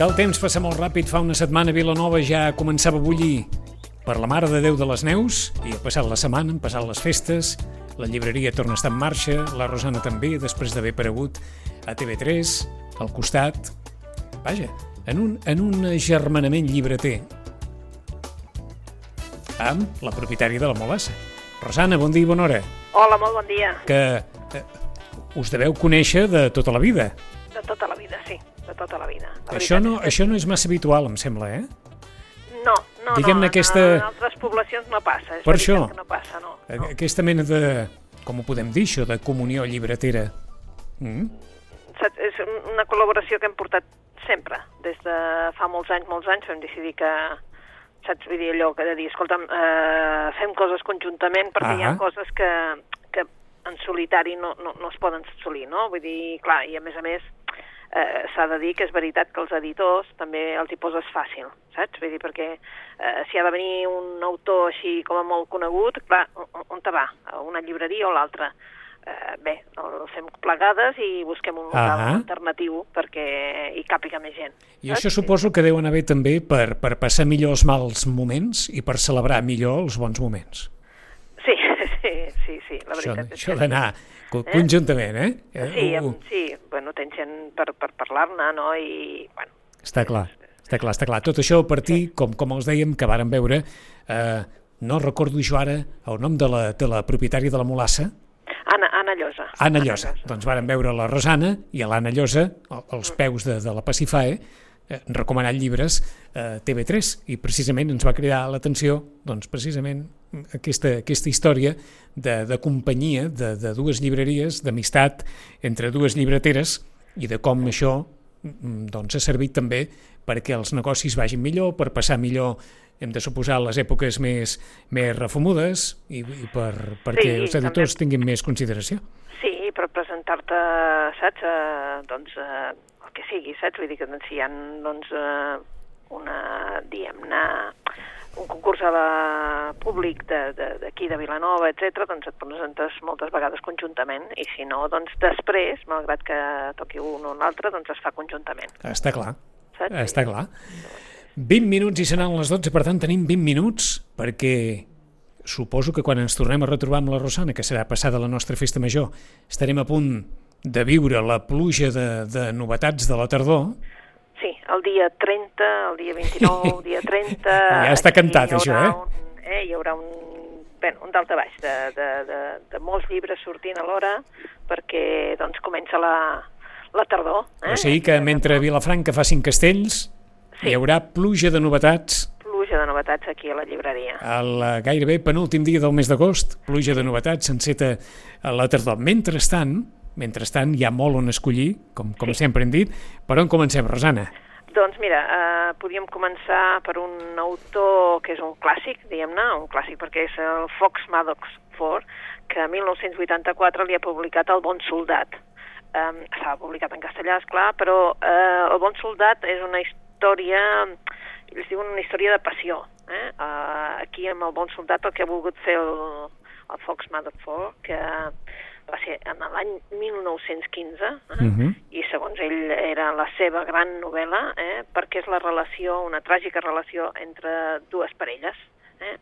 Que el temps passa molt ràpid, fa una setmana Vilanova ja començava a bullir per la Mare de Déu de les Neus i ha passat la setmana, han passat les festes, la llibreria torna a estar en marxa, la Rosana també, després d'haver aparegut a TV3, al costat... Vaja, en un, en un agermanament llibreter amb la propietària de la Molassa. Rosana, bon dia i bona hora. Hola, molt bon dia. Que eh, us deveu conèixer de tota la vida. De tota de tota la vida. La Això no, és això no és massa habitual, em sembla, eh? No, no, diguem-ne no, aquesta- en altres poblacions no passa. És Per això. Que no passa, no. no. Aquesta mena de, com ho podem dir, això, de comunió llibretera. Mm? És un- una col·laboració que hem portat sempre. Des de fa molts anys, molts anys, vam decidir que saps? Vull dir, allò que de dir, escolta'm, eh, fem coses conjuntament perquè hi ha Ah. coses que, que en solitari no, no, no es poden assolir, no? Vull dir, clar, i a més a més eh, s'ha de dir que és veritat que els editors també els hi poses fàcil, saps? Vull dir, perquè eh, si ha de venir un autor així com a molt conegut, clar, on, te va? A una llibreria o l'altra? Eh, bé, el fem plegades i busquem un local Ahà. alternatiu perquè hi càpiga més gent. I saps? això suposo que deu anar bé també per, per passar millor els mals moments i per celebrar millor els bons moments. Sí, sí, sí, sí, la Això, veritat és això que d'anar co- conjuntament, eh? eh? Sí, Uh, em, sí, bueno, tens gent per, per parlar-ne, no? I, bueno, Està clar, està clar, està clar. Tot això a partir, com, com els dèiem, que vàrem veure, eh, no recordo jo ara el nom de la, de la propietària de la Molassa, Anna, Anna Llosa. Anna Llosa. Doncs vàrem veure la Rosana i l'Anna Llosa, al- als peus de, de la Pacifae, eh, recomanant llibres a TV3 i precisament ens va cridar l'atenció doncs, precisament aquesta, aquesta història de, de companyia de, de dues llibreries, d'amistat entre dues llibreteres i de com això mm, doncs, ha servit també perquè els negocis vagin millor, per passar millor hem de suposar les èpoques més, més refumudes i, i per, perquè Sí, els editors tinguin més consideració. Sí, per presentar-te, saps, eh, doncs, eh, que sigui, saps? Vull dir que doncs, si hi ha, doncs, eh, una, diguem-ne, un concurs a la públic de- de- d'aquí de, de Vilanova, etc, doncs et presentes moltes vegades conjuntament i si no, doncs després, malgrat que toqui un o un altre, doncs es fa conjuntament, Està clar, saps? està clar. 20 minuts i seran les 12, per tant tenim 20 minuts perquè suposo que quan ens tornem a retrobar amb la Rosana, que serà passada la nostra festa major, estarem a punt de viure la pluja de, de novetats de la tardor. Sí, el dia 30, el dia 29, el dia 30... Ja està cantat, això, eh? Un, eh? Hi haurà un, bé, un dalt a baix de, de, de, de molts llibres sortint alhora perquè doncs, comença la, la tardor. Eh? O sigui que mentre Vilafranca facin castells, Sí. hi haurà pluja de novetats Pluja de novetats aquí a la llibreria. el gairebé penúltim dia del mes d'agost, pluja de novetats s'enceta a la tardor. Mentrestant, mentrestant hi ha molt on escollir, com, com Sí. sempre hem dit. Per on comencem, Rosana? Doncs mira, eh, podríem començar per un autor que és un clàssic, diguem-ne, un clàssic perquè és el Fox Maddox Ford, que en 1984 li ha publicat El bon soldat. Um, Estava publicat en castellà, és clar, però eh, El bon soldat és una història, ells diuen una història de passió. Eh? Uh, aquí amb El bon soldat el que ha volgut fer el, el Fox Maddox Ford, que va ser en l'any 1915, eh? Mhm. i segons ell era la seva gran novel·la, eh, perquè és la relació, una tràgica relació entre dues parelles. Eh?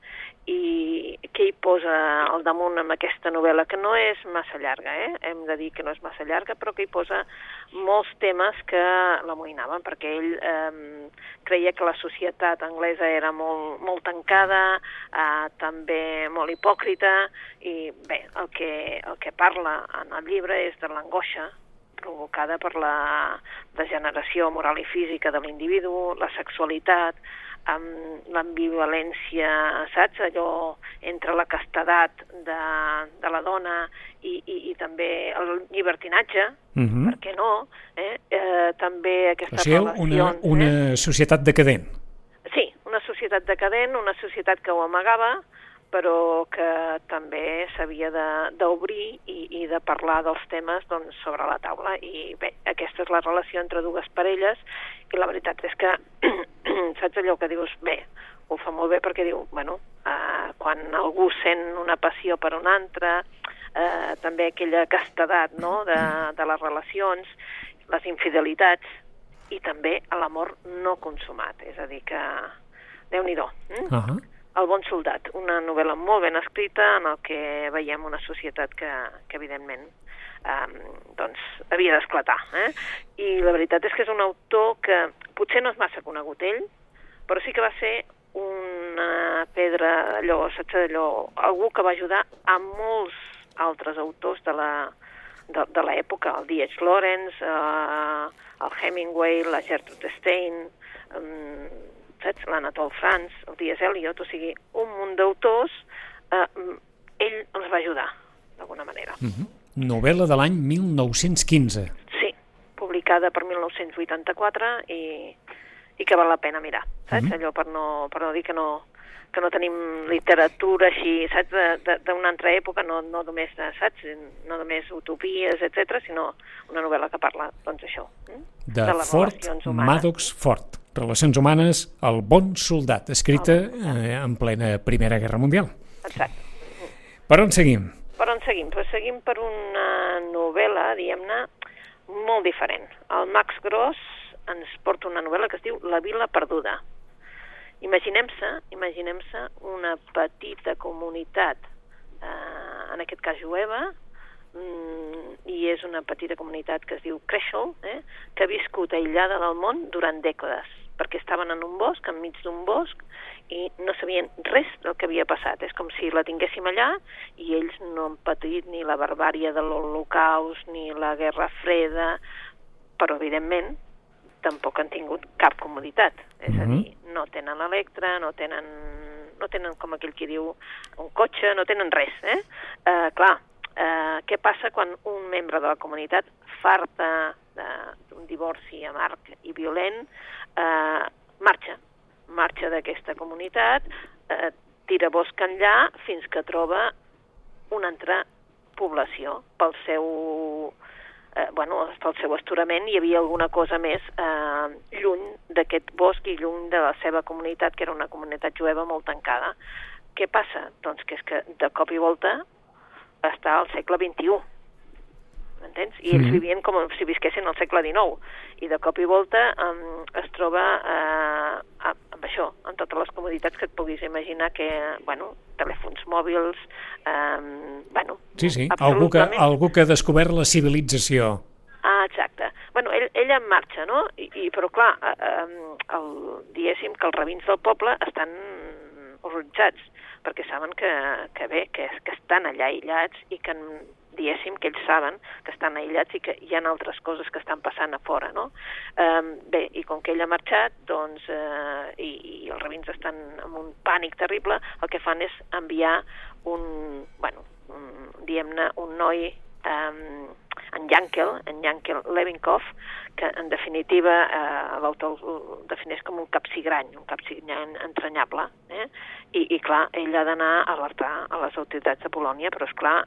I què hi posa al damunt amb aquesta novel·la, que no és massa llarga, eh? hem de dir que no és massa llarga, però que hi posa molts temes que l'amoïnaven, perquè ell eh, creia que la societat anglesa era molt, molt tancada, eh, també molt hipòcrita, i bé, el que, el que parla en el llibre és de l'angoixa provocada per la degeneració moral i física de l'individu, la sexualitat, amb l'ambivalència, saps? Allò entre la castedat de, de la dona i, i, i també el llibertinatge, Mhm. per què no? Eh? Eh, també O aquestes sigui, una, relacions... Eh? una societat decadent. Sí, una societat decadent, una societat que ho amagava, però que també s'havia d'obrir i, i de parlar dels temes doncs, sobre la taula. I bé, aquesta és la relació entre dues parelles i la veritat és que saps allò que dius, bé, ho fa molt bé perquè diu, bueno, eh, quan algú sent una passió per un altre, eh, també aquella castedat no? de, de les relacions, les infidelitats, i també l'amor no consumat, és a dir que, déu nhi mm? Uh -huh. El bon soldat, una novel·la molt ben escrita en el que veiem una societat que, que evidentment, um, doncs, havia d'esclatar. Eh? I la veritat és que és un autor que potser no és massa conegut ell, però sí que va ser una pedra, allò, saps allò, algú que va ajudar a molts altres autors de la, de, de l'època, el D.H. Lawrence, eh, el Hemingway, la Gertrude Stein, um, saps? l'Anatole France, el D.S. Eliot, o sigui, un munt d'autors, eh, ell els va ajudar, d'alguna manera. Uh -huh. Novel·la de l'any 1915. Sí, publicada per 1984 i, i que val la pena mirar, saps? Uh -huh. Allò per no, per no dir que no, que no tenim literatura així, saps, d'una altra època, no, no només, saps, no només utopies, etc, sinó una novel·la que parla, doncs, això, eh? de, de Fort Maddox Fort. Relacions humanes, El bon soldat, escrita eh, en plena Primera Guerra Mundial. Exacte. Per on seguim? Per on seguim? Pues seguim per una novel·la, diguem-ne, molt diferent. El Max Gross ens porta una novel·la que es diu La vila perduda. Imaginem-se imaginem-se una petita comunitat, eh, en aquest cas jueva, mm, i és una petita comunitat que es diu Creixel, eh, que ha viscut aïllada del món durant dècades perquè estaven en un bosc, enmig d'un bosc, i no sabien res del que havia passat. És com si la tinguéssim allà i ells no han patit ni la barbària de l'Holocaust ni la Guerra Freda, però evidentment tampoc han tingut cap comoditat. És mm -hmm. a mhm. dir, no tenen l'electre, no tenen, no tenen, com aquell qui diu, un cotxe, no tenen res. Eh? Uh, clar, uh, què passa quan un membre de la comunitat farta d'un divorci amarg i violent eh, marxa, marxa d'aquesta comunitat, eh, tira bosc enllà fins que troba una altra població pel seu eh, bueno, pel seu asturament hi havia alguna cosa més eh, lluny d'aquest bosc i lluny de la seva comunitat, que era una comunitat jueva molt tancada. Què passa? Doncs que és que de cop i volta està al segle XXI m'entens? I ells mm -hmm. vivien com si visquessin al segle XIX. I de cop i volta um, es troba eh, amb això, amb totes les comoditats que et puguis imaginar que, bueno, telèfons mòbils, um, bueno... Sí, sí, algú que, algú que ha descobert la civilització. Ah, exacte. Bueno, ell, ella en marxa, no? I, i però clar, eh, eh, el, diguéssim que els rabins del poble estan horroritzats perquè saben que, que bé, que, que estan allà aïllats i que diguéssim, que ells saben que estan aïllats i que hi ha altres coses que estan passant a fora, no? Eh, bé, i com que ell ha marxat, doncs, eh, i, i els rabins estan en un pànic terrible, el que fan és enviar un, bueno, diguem-ne, un noi eh, en Yankel, en Yankel Levinkov, que en definitiva eh, l'autor el defineix com un capsigrany, un capsigrany entranyable, eh? I, i clar, ell ha d'anar a alertar a les autoritats de Polònia, però és clar,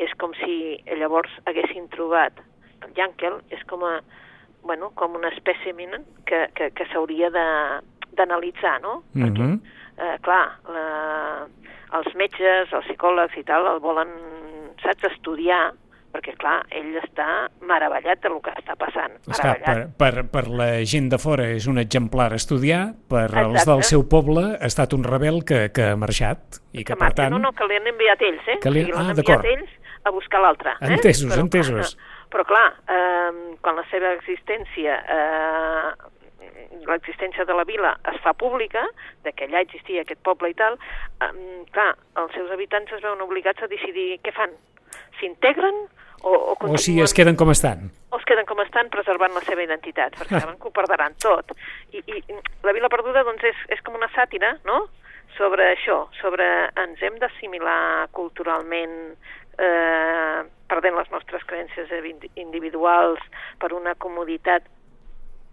és com si llavors haguessin trobat el Yankel, és com a, bueno, com una espècie que, que, que s'hauria d'analitzar, no? Mm -hmm. Perquè, eh, clar, la, els metges, els psicòlegs i tal, el volen, saps, estudiar perquè, clar, ell està meravellat del que està passant. Esclar, per, per, per la gent de fora és un exemplar a estudiar, per Exacte. els del seu poble ha estat un rebel que, que ha marxat. I que, que per tant... No, no, que li han enviat ells, eh? Que li... Ah, enviat ells a buscar l'altre. Eh? Entesos, però, entesos. Però, clar, eh, quan la seva existència... Eh, l'existència de la vila es fa pública, de que allà existia aquest poble i tal, eh, clar, els seus habitants es veuen obligats a decidir què fan. S'integren o, o, o si es queden com estan. O es queden com estan preservant la seva identitat, perquè saben que ho perdran tot. I, i la Vila Perduda doncs, és, és com una sàtira, no?, sobre això, sobre ens hem d'assimilar culturalment eh, perdent les nostres creences individuals per una comoditat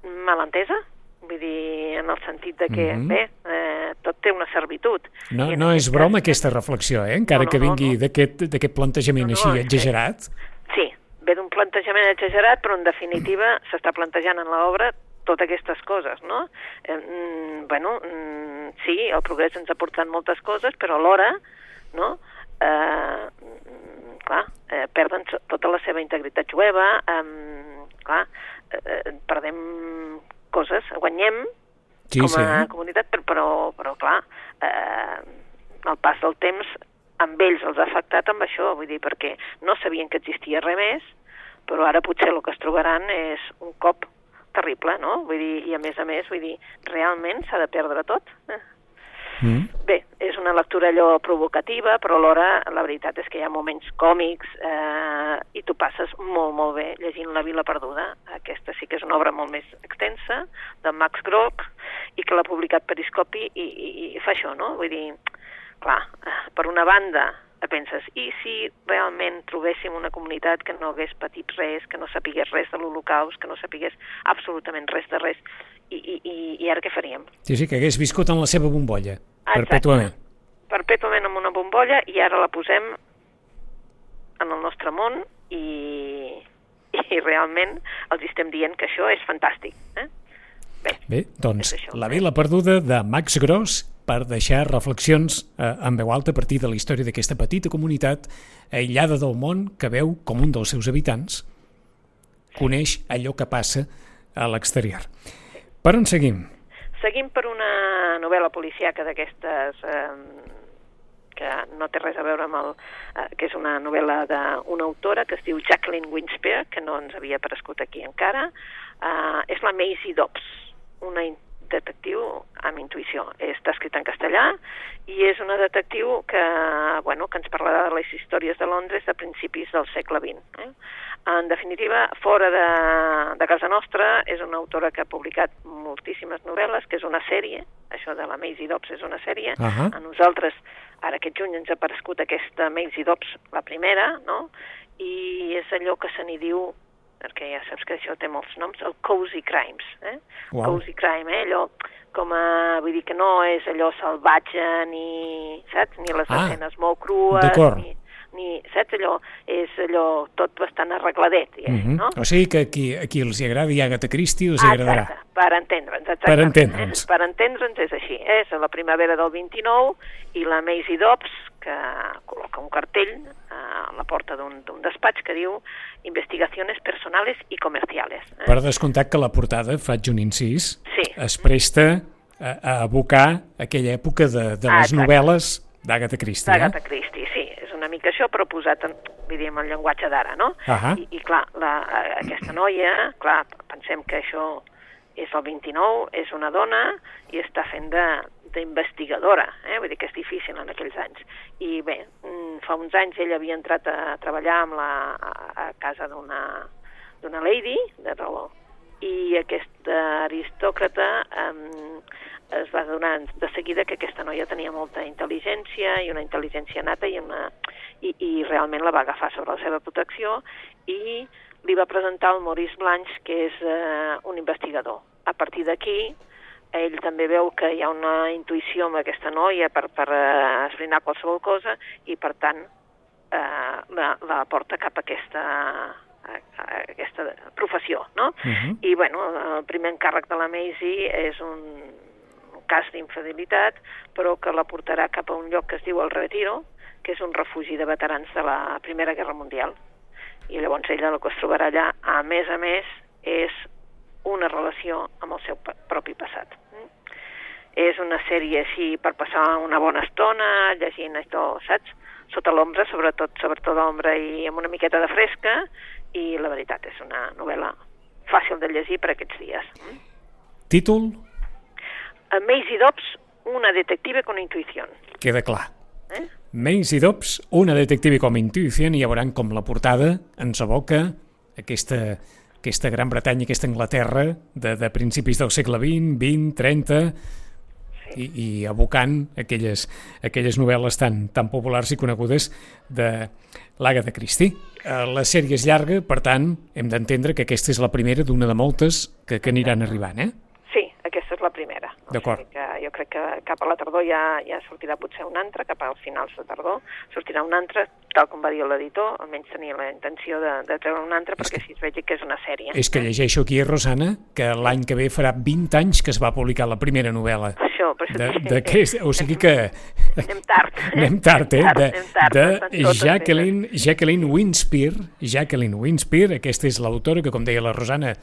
malentesa, vull dir, en el sentit de que, mm -hmm. bé, eh, tot té una servitud. No, no és broma cas... aquesta reflexió, eh? encara no, no, que vingui no, no. d'aquest plantejament no, no, així exagerat. Sí, ve d'un plantejament exagerat, però en definitiva s'està plantejant en l'obra totes aquestes coses, no? Eh, mm, bueno, mm, sí, el progrés ens ha portat moltes coses, però alhora, no?, eh, mm, clar, eh, perden tota la seva integritat jueva, eh, clar, eh, perdem coses, guanyem Sí, com sí. a comunitat, però, però, però clar, eh, el pas del temps amb ells els ha afectat amb això, vull dir, perquè no sabien que existia res més, però ara potser el que es trobaran és un cop terrible, no? Vull dir, i a més a més, vull dir, realment s'ha de perdre tot. Eh? Mm. Bé, és una lectura allò provocativa, però alhora la veritat és que hi ha moments còmics eh, i tu passes molt, molt bé llegint La Vila Perduda. Aquesta sí que és una obra molt més extensa, de Max Grock, i que l'ha publicat Periscopi i, i, i fa això, no? Vull dir, clar, per una banda penses, i si realment trobéssim una comunitat que no hagués patit res, que no sapigués res de l'Holocaust, que no sapigués absolutament res de res, i, i, i, i ara què faríem? Sí, sí, que hagués viscut en la seva bombolla, Exacte. perpètuament. perpètuament en una bombolla i ara la posem en el nostre món i, i realment els estem dient que això és fantàstic. Eh? Bé, Bé, doncs. La Vila Perduda de Max Gross per deixar reflexions eh, en veu alta a partir de la història d'aquesta petita comunitat aïllada del món que veu com un dels seus habitants coneix allò que passa a l'exterior. Per on seguim? seguim per una novel·la policíaca d'aquestes eh, que no té res a veure amb el... Eh, que és una novel·la d'una autora que es diu Jacqueline Winspear, que no ens havia aparegut aquí encara. Eh, és la Maisie Dobbs, una detectiu amb intuïció. Està escrita en castellà i és una detectiu que, bueno, que ens parlarà de les històries de Londres de principis del segle XX. Eh? En definitiva, fora de, de casa nostra, és una autora que ha publicat moltíssimes novel·les, que és una sèrie, això de la Maisie Dobbs és una sèrie. Ahà. A nosaltres, ara aquest juny, ens ha aparegut aquesta Maisie Dobbs, la primera, no? i és allò que se n'hi diu perquè ja saps que això té molts noms, el cozy crimes, eh? Uau. Cozy crime, eh? Allò com a... Vull dir que no és allò salvatge ni... Saps? Ni les Ah, escenes molt crues, d'acord. ni, ni... Saps? Allò és allò tot bastant arregladet, diguéssim, Mhm. no? O sigui que aquí, aquí els hi agradi Agatha Christie, els hi agradarà. Exacte, per entendre'ns. Per entendre'ns. Per entendre'ns és així. És la primavera del 29 i la Maisie Dobbs, que col·loca un cartell a la porta d'un despatx que diu investigaciones personales y comerciales. Eh? Per descomptat que la portada, faig un incís, Sí. es presta a, a abocar aquella època de, de Ah, les exacte. novel·les d'Agatha Christie. D'Agatha Eh? Christie, sí, una mica això, però posat en, vull dir, en el llenguatge d'ara, no? Ahà. I, I, clar, la, eh, aquesta noia, clar, pensem que això és el 29, és una dona i està fent de d'investigadora, eh? vull dir que és difícil en aquells anys. I bé, mm, fa uns anys ella havia entrat a treballar amb la, a, a casa d'una d'una lady, de raó, i aquesta aristòcrata um, es va donar de seguida que aquesta noia tenia molta intel·ligència i una intel·ligència nata i, una, i, i realment la va agafar sobre la seva protecció i li va presentar el Maurice Blanche, que és eh, un investigador. A partir d'aquí, ell també veu que hi ha una intuïció amb aquesta noia per, per eh, esbrinar qualsevol cosa i, per tant, eh, la, la porta cap a aquesta, a, a aquesta professió, no? Mhm. I, bueno, el primer encàrrec de la Maisie és un cas d'infidelitat, però que la portarà cap a un lloc que es diu el Retiro, que és un refugi de veterans de la Primera Guerra Mundial. I llavors ella el que es trobarà allà, a més a més, és una relació amb el seu propi passat. Mm? És una sèrie així per passar una bona estona, llegint això, saps? Sota l'ombra, sobretot, sobretot l'ombra i amb una miqueta de fresca, i la veritat és una novel·la fàcil de llegir per aquests dies. Mm? Títol? A Maisie Dobbs, una detective con intuición. Queda clar. Eh? Maisie Dobbs, una detective com intuïció, i ja veuran com la portada ens aboca aquesta, aquesta Gran Bretanya, aquesta Anglaterra de, de principis del segle XX, 20, 30, i, i abocant aquelles, aquelles novel·les tan, tan populars i conegudes de l'Agatha Christie. Eh, La sèrie és llarga, per tant, hem d'entendre que aquesta és la primera d'una de moltes que, que aniran arribant, eh? La primera. O D'acord. sigui que jo crec que cap a la tardor ja, ja sortirà potser un altre, cap als finals de tardor sortirà un altre, tal com va dir l'editor, almenys tenia la intenció de, de treure un altre perquè així es vegi que és una sèrie. És que llegeixo aquí, Rosana, que l'any que ve farà 20 anys que es va publicar la primera novel·la. Això, per això De, de què és? O sigui que Anem tard. anem tard, eh? De, anem tard, de totes Jacqueline, Jacqueline Winspear. Jacqueline Winspear, aquesta és l'autora que, com deia la Rosana,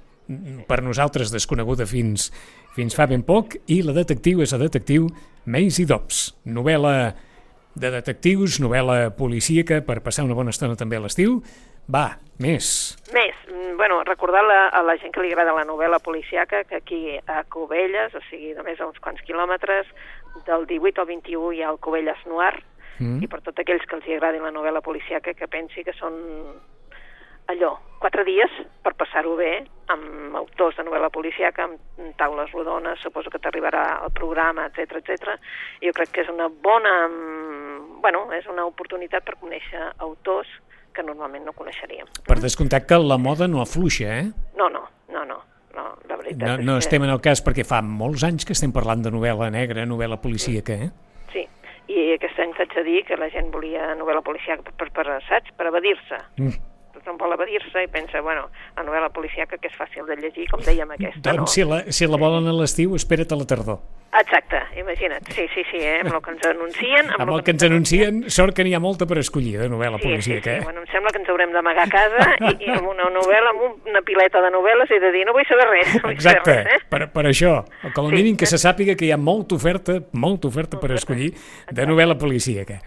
per nosaltres desconeguda fins, fins fa ben poc, i la detectiu és la detectiu Maisie Dobbs, novel·la de detectius, novel·la policíaca per passar una bona estona també a l'estiu. Va, més. Més, mm, bueno, recordar la, a la gent que li agrada la novel·la policiaca que aquí a Cubelles, o sigui, només a uns quants quilòmetres, del 18 al 21 hi ha el Cubelles Noir, mm. i per tots aquells que els hi agradi la novel·la policiaca que pensi que són allò, quatre dies per passar-ho bé amb autors de novel·la policiaca, amb taules rodones, suposo que t'arribarà el programa, etc etc. Jo crec que és una bona, bueno, és una oportunitat per conèixer autors que normalment no coneixeríem. Per descomptat que la moda no afluixa, eh? No, no, no, no. No, la veritat no, no és estem en el cas perquè fa molts anys que estem parlant de novel·la negra, novel·la policíaca, eh? Sí, i aquest any t'haig de dir que la gent volia novel·la policiaca per, per, per saps? Per evadir-se. Mm tothom vol evadir-se i pensa, bueno, la novel·la policiaca que és fàcil de llegir, com dèiem aquesta, doncs no? si la, si la volen a l'estiu, espera't a la tardor. Exacte, imagina't, sí, sí, sí, eh? amb el que ens anuncien... Amb, amb el que ens anuncien, sort que n'hi ha molta per escollir de novel·la sí, policíaca, sí, sí. eh? Bueno, em sembla que ens haurem d'amagar a casa i, i amb una novel·la, amb una pileta de novel·les i de dir, no vull saber res. No vull Exacte, saber res, eh? per, per això, com a Sí, mínim que eh? se sàpiga que hi ha molta oferta, molta oferta per escollir de novel·la policíaca.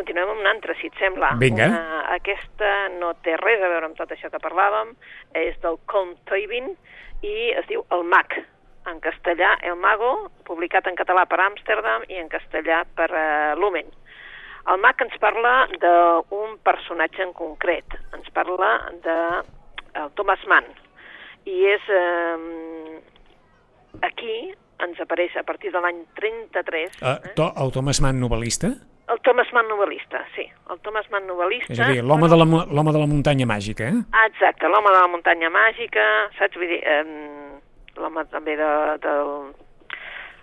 Continuem amb una altra, si et sembla. Vinga. Una, aquesta no té res a veure amb tot això que parlàvem, és del Colm Toibin i es diu El Mag, en castellà El Mago, publicat en català per Amsterdam i en castellà per uh, Lumen. El Mag ens parla d'un personatge en concret, ens parla de el Thomas Mann, i és... Eh, aquí ens apareix a partir de l'any 33... Uh, to, el Thomas Mann novel·lista? El Thomas Mann novel·lista, sí. El Thomas Mann novel·lista... És a dir, l'home de, la, de la muntanya màgica, eh? Ah, exacte, l'home de la muntanya màgica, saps? Vull dir, eh, l'home també de, del...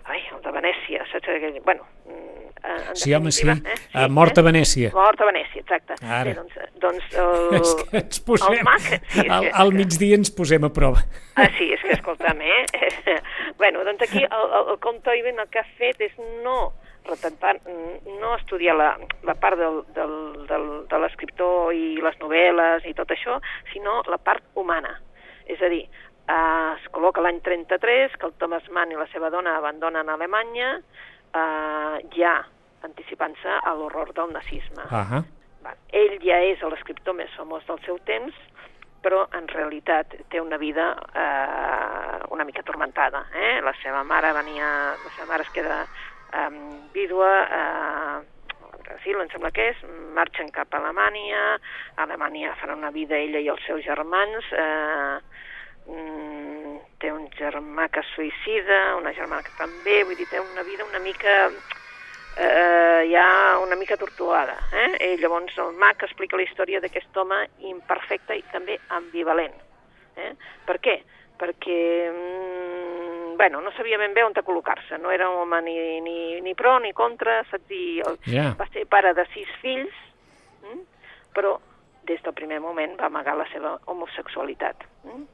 Ai, el de Venècia, saps? Aquell- Bueno, mm, en Sí, home, sí. Eh? Uh, Mort a Venècia. Mort a Venècia, exacte. Ara. Sí, doncs, doncs el, És que ens posem... el mag... Sí, al, que, al migdia ens posem a prova. Ah, sí, és que escolta'm, eh? bueno, doncs aquí el, el, el Comte Iben el que ha fet és no retratar, no estudiar la, la part del, del, del, de l'escriptor i les novel·les i tot això, sinó la part humana. És a dir, eh, es col·loca l'any 33, que el Thomas Mann i la seva dona abandonen Alemanya, eh, ja anticipant-se a l'horror del nazisme. Ah Va, ell ja és l'escriptor més famós del seu temps, però en realitat té una vida eh, una mica atormentada. Eh? La seva mare venia, la seva mare es queda eh, vídua eh, Brasil, em sembla que és, marxen cap a Alemanya, a Alemanya faran una vida ella i els seus germans, eh, mm, té un germà que es suïcida, una germana que també, vull dir, té una vida una mica eh, ja una mica tortuada. Eh? I llavors el mag explica la història d'aquest home imperfecte i també ambivalent. Eh? Per què? Perquè mm, bueno, no sabia ben bé on col·locar-se, no era un home ni, ni, ni pro ni contra, saps dir, el, Ja. va ser pare de sis fills, mm? però des del primer moment va amagar la seva homosexualitat. Mm?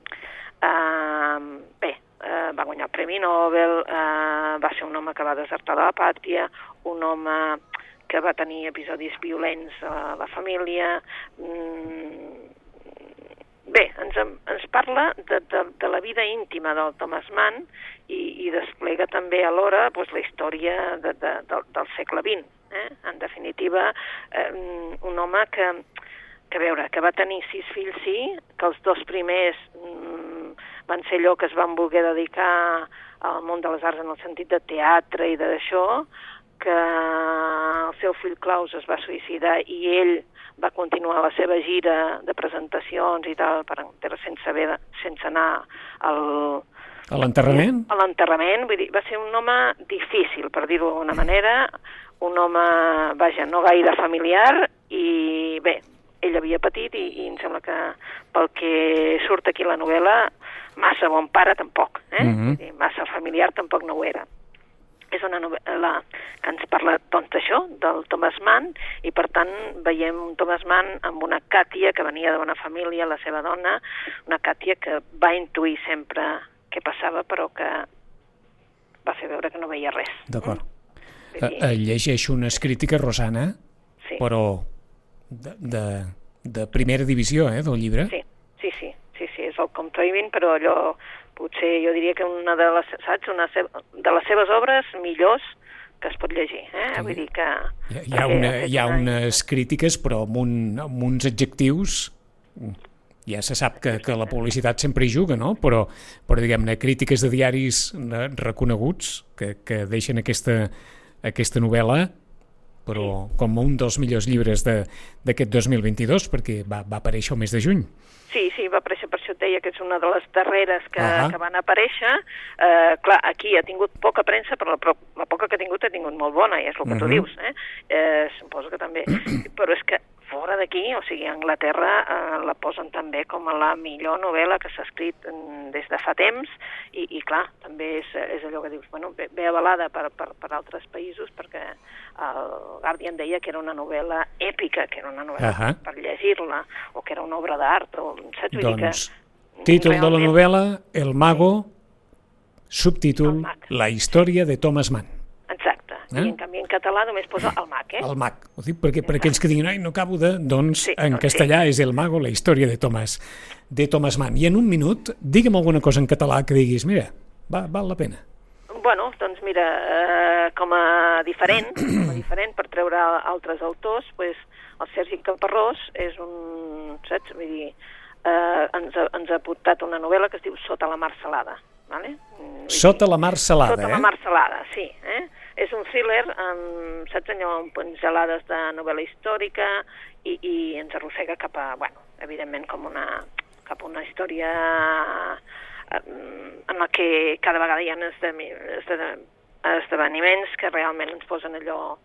Uh, bé, uh, va guanyar el Premi Nobel, uh, va ser un home que va desertar de la pàtria, un home que va tenir episodis violents a la família. Mm, bé, ens, ens parla de, de, de la vida íntima del Thomas Mann i, i desplega també alhora pues, la història de, de, del, del segle XX. Eh? En definitiva, eh, un home que, que veure, que va tenir sis fills, sí, que els dos primers mm, van ser allò que es van voler dedicar al món de les arts en el sentit de teatre i d'això, que el seu fill Claus es va suïcidar i ell va continuar la seva gira de presentacions i tal, per, però sense, haver, de- sense anar al, A l'enterrament? a l'enterrament, vull dir, va ser un home difícil, per dir-ho d'alguna manera, un home, vaja, no gaire familiar i bé, ell havia patit i, i em sembla que pel que surt aquí la novel·la, massa bon pare tampoc, eh? Vull dir, massa familiar tampoc no ho era. És una novel·la que ens parla doncs d'això, del Thomas Mann, i per tant veiem un Thomas Mann amb una Càtia que venia de bona família, la seva dona, una Càtia que va intuir sempre què passava, però que va fer veure que no veia res. D'acord. Vull Eh, dir, eh, llegeixo unes crítiques, Rosana, sí, però de, de, de primera divisió, eh, del llibre. sí, sí, sí, sí, sí, és el Comtraving, però allò potser jo diria que una de les, saps, una de les seves obres millors que es pot llegir. Eh? Sí. Vull dir que... Hi ha, hi ha, una, hi ha unes crítiques, però amb, un, amb uns adjectius ja se sap que, que la publicitat sempre hi juga, no? però, però diguem-ne, crítiques de diaris reconeguts que, que deixen aquesta, aquesta novel·la però com un dels millors llibres d'aquest de, 2022, perquè va, va aparèixer el mes de juny. Sí, sí, va aparèixer, et deia que és una de les darreres que, uh -huh. que van aparèixer. Eh, clar, aquí ha tingut poca premsa, però la, la poca que ha tingut ha tingut molt bona, i és el que uh -huh. tu dius. Eh? Eh, suposo que també. però és que fora d'aquí, o sigui, a Anglaterra eh, la posen també com a la millor novel·la que s'ha escrit mm, des de fa temps i, i clar, també és, és allò que dius, bueno, ve, ve avalada per, per, per altres països perquè el Guardian deia que era una novel·la èpica, que era una novel·la uh -huh. per llegir-la, o que era una obra d'art, o saps? Vull doncs, dir que, títol realment... de la novel·la El mago, subtítol La història de Thomas Mann. Eh? I en canvi en català només posa el mag, eh? El mag. Ho dic perquè per aquells que diguin, ai, no acabo de... Doncs sí, en castellà sí. és El mago, la història de Thomas, de Thomas Mann. I en un minut, digue'm alguna cosa en català que diguis, mira, va, val la pena. Bueno, doncs mira, eh, com a diferent, com a diferent per treure altres autors, pues, el Sergi Camparrós és un, saps, vull dir, eh, ens, ha, ens ha portat una novel·la que es diu Sota la mar salada. Vale? Sota la mar salada, Sota eh? la mar salada, sí. Eh? És un thriller amb, saps allò, amb pengelades de novel·la històrica i, i ens arrossega cap a, bueno, evidentment com una, cap a una història eh, en la que cada vegada hi ha esdeveniments que realment ens posen allò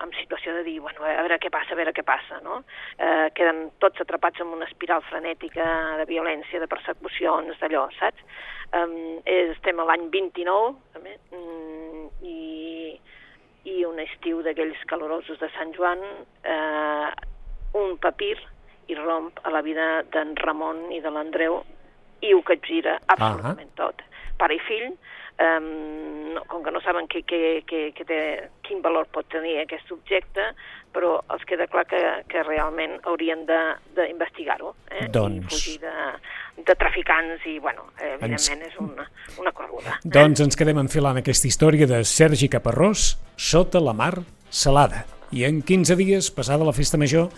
en situació de dir, bueno, a veure què passa, a veure què passa, no? Eh, queden tots atrapats en una espiral frenètica de violència, de persecucions, d'allò, saps? Eh, estem a l'any 29, també, mm, i, i un estiu d'aquells calorosos de Sant Joan, eh, un papir romp a la vida d'en Ramon i de l'Andreu i ho capgira absolutament uh -huh. tot. Pare i fill, um, no, com que no saben que, que, que, que té, quin valor pot tenir aquest objecte, però els queda clar que, que realment haurien d'investigar-ho eh? doncs... i fugir de, de traficants i, bueno, evidentment ens... és una, una corruda. Eh? Doncs ens quedem enfilant aquesta història de Sergi Caparrós, Sota la mar salada. I en 15 dies, passada la festa major,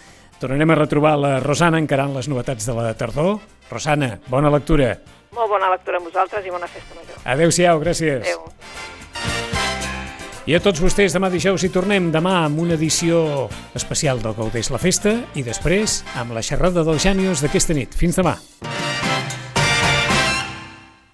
tornarem a retrobar la Rosana encarant les novetats de la tardor. Rosana, bona lectura. Molt bona lectura amb vosaltres i bona festa major. Adéu-siau, gràcies. Adéu. I a tots vostès, demà dijous hi tornem, demà amb una edició especial del Gaudeix la Festa i després amb la xerrada dels Jànios d'aquesta nit. Fins demà.